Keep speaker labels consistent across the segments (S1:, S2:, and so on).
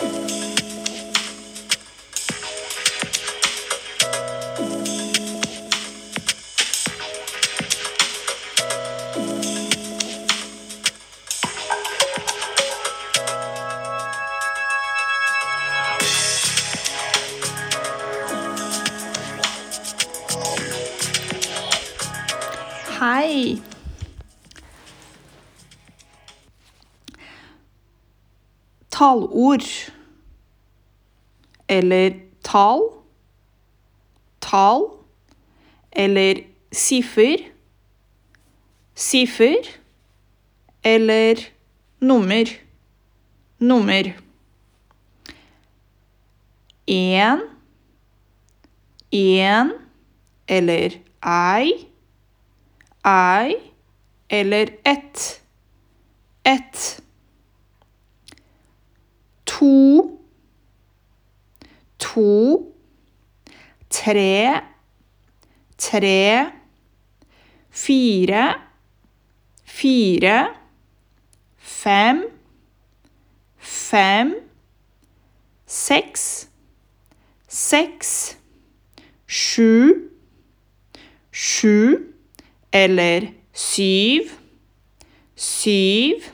S1: 嗯嗯嗯嗯 Tallord. Eller tall. Tall. Eller siffer. Siffer. Eller nummer. Nummer. En. En. Eller ei ei eller ett. Ett. To. To. Tre. Tre. Fire. Fire. Fem. Fem. Seks. Seks. Sju. Sju eller syv, syv,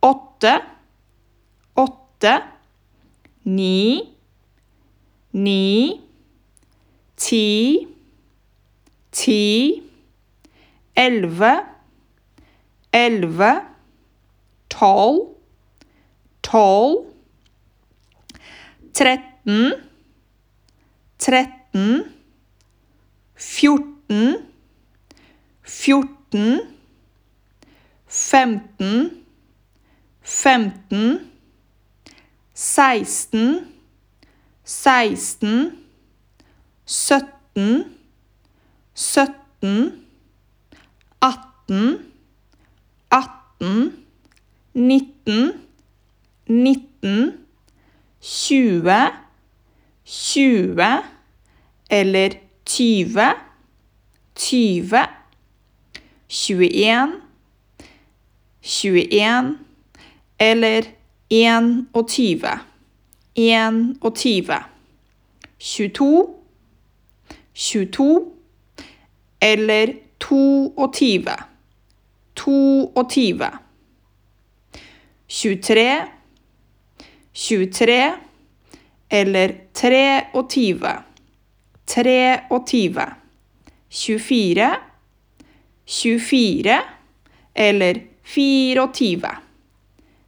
S1: åtte, åtte, ni, ni, ti, ti, elleve, elleve, tolv, tolv, tretten, tretten, fjorten. Fjorten, femten, femten, seksten, seksten, sytten, sytten, atten, atten, nitten, nitten, tjue, tjue eller tyve, tyve. 21, 21 eller 21. 21. 22, 22 eller 22. 22. 23, 23 eller 23. 23. 24 24 eller 24.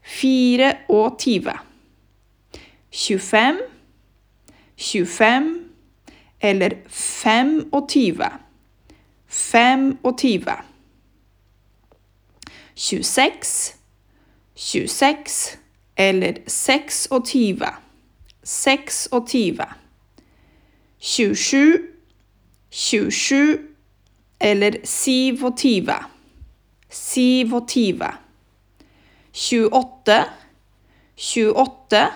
S1: 24. 25. 25 eller 25. 25. 26. 26 eller 26. 26. 27. 27 eller 27. 27. 28. 28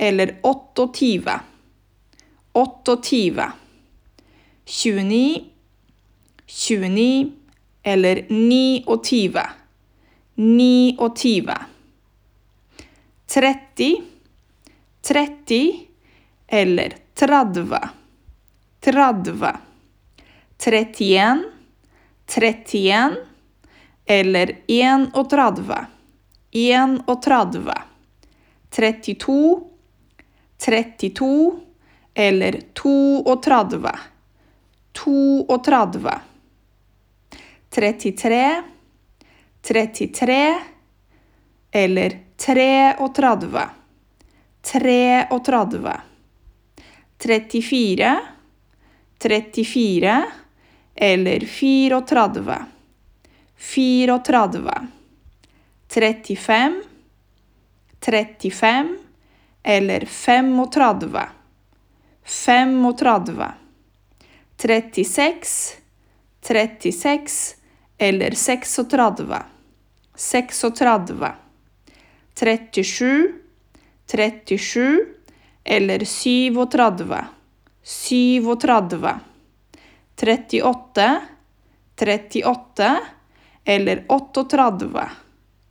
S1: eller 28. 28. 29. 29 eller 29. 29. 30. 30 eller 30. 30. 31, 31 eller 31. 31. 32, 32 eller 32. 32. 33, 33 eller 33. 33. 34, 34 eller 34. 34. 35. 35 eller 35. 35. 36. 36 eller 36. 36. 37. 37 eller 37. 37. 38, 38 eller 38,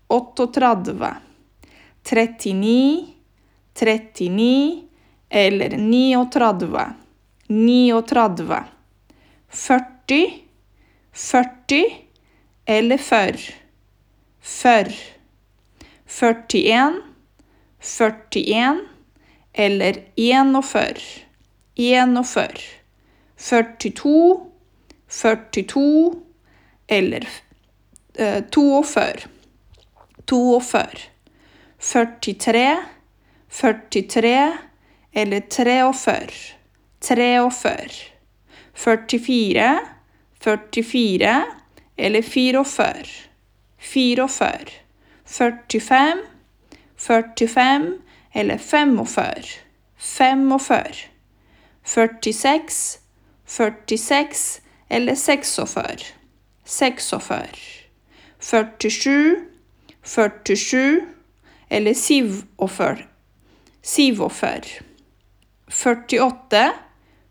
S1: 38, 39, 39 eller 39. 39. 40, 40 eller 40. 40. 41, 41 eller 41. 41. 42, 42 eller eh, 42. 42. 43, 43 eller 43. 43. 44, 44 eller 44. 44. 45, 45 eller 45. 45. 46, 46 eller 46. 46. 47, 47 eller 47. 47. 48,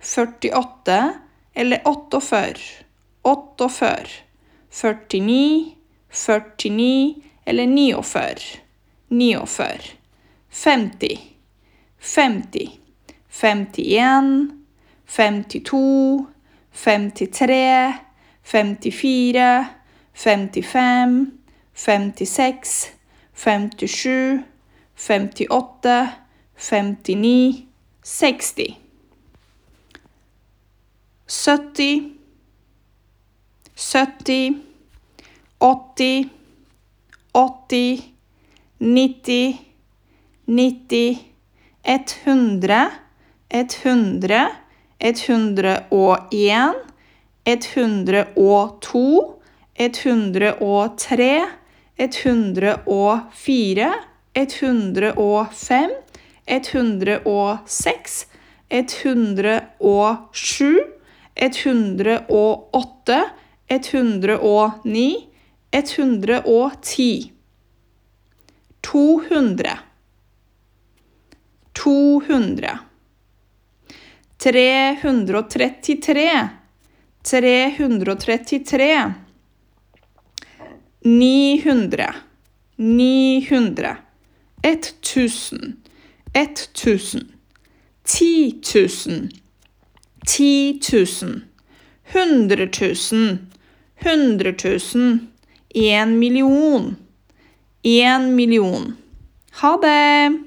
S1: 48 eller 48. 48. 49, 49 eller 49. 49. 50, 50. 51, 52, 53, 54, 55, 56, 57, 58, 59, 60. 70, 70, 80, 80, 90, 90, 100, 100, 101, 102, 103, 104, 105, 106, 107, 108, 109, 110. 200. 200. 333. 333. 900. 900. 1000. 1000. 10 000. 10 000. 100 000. 100 000. En million. En million. Ha det!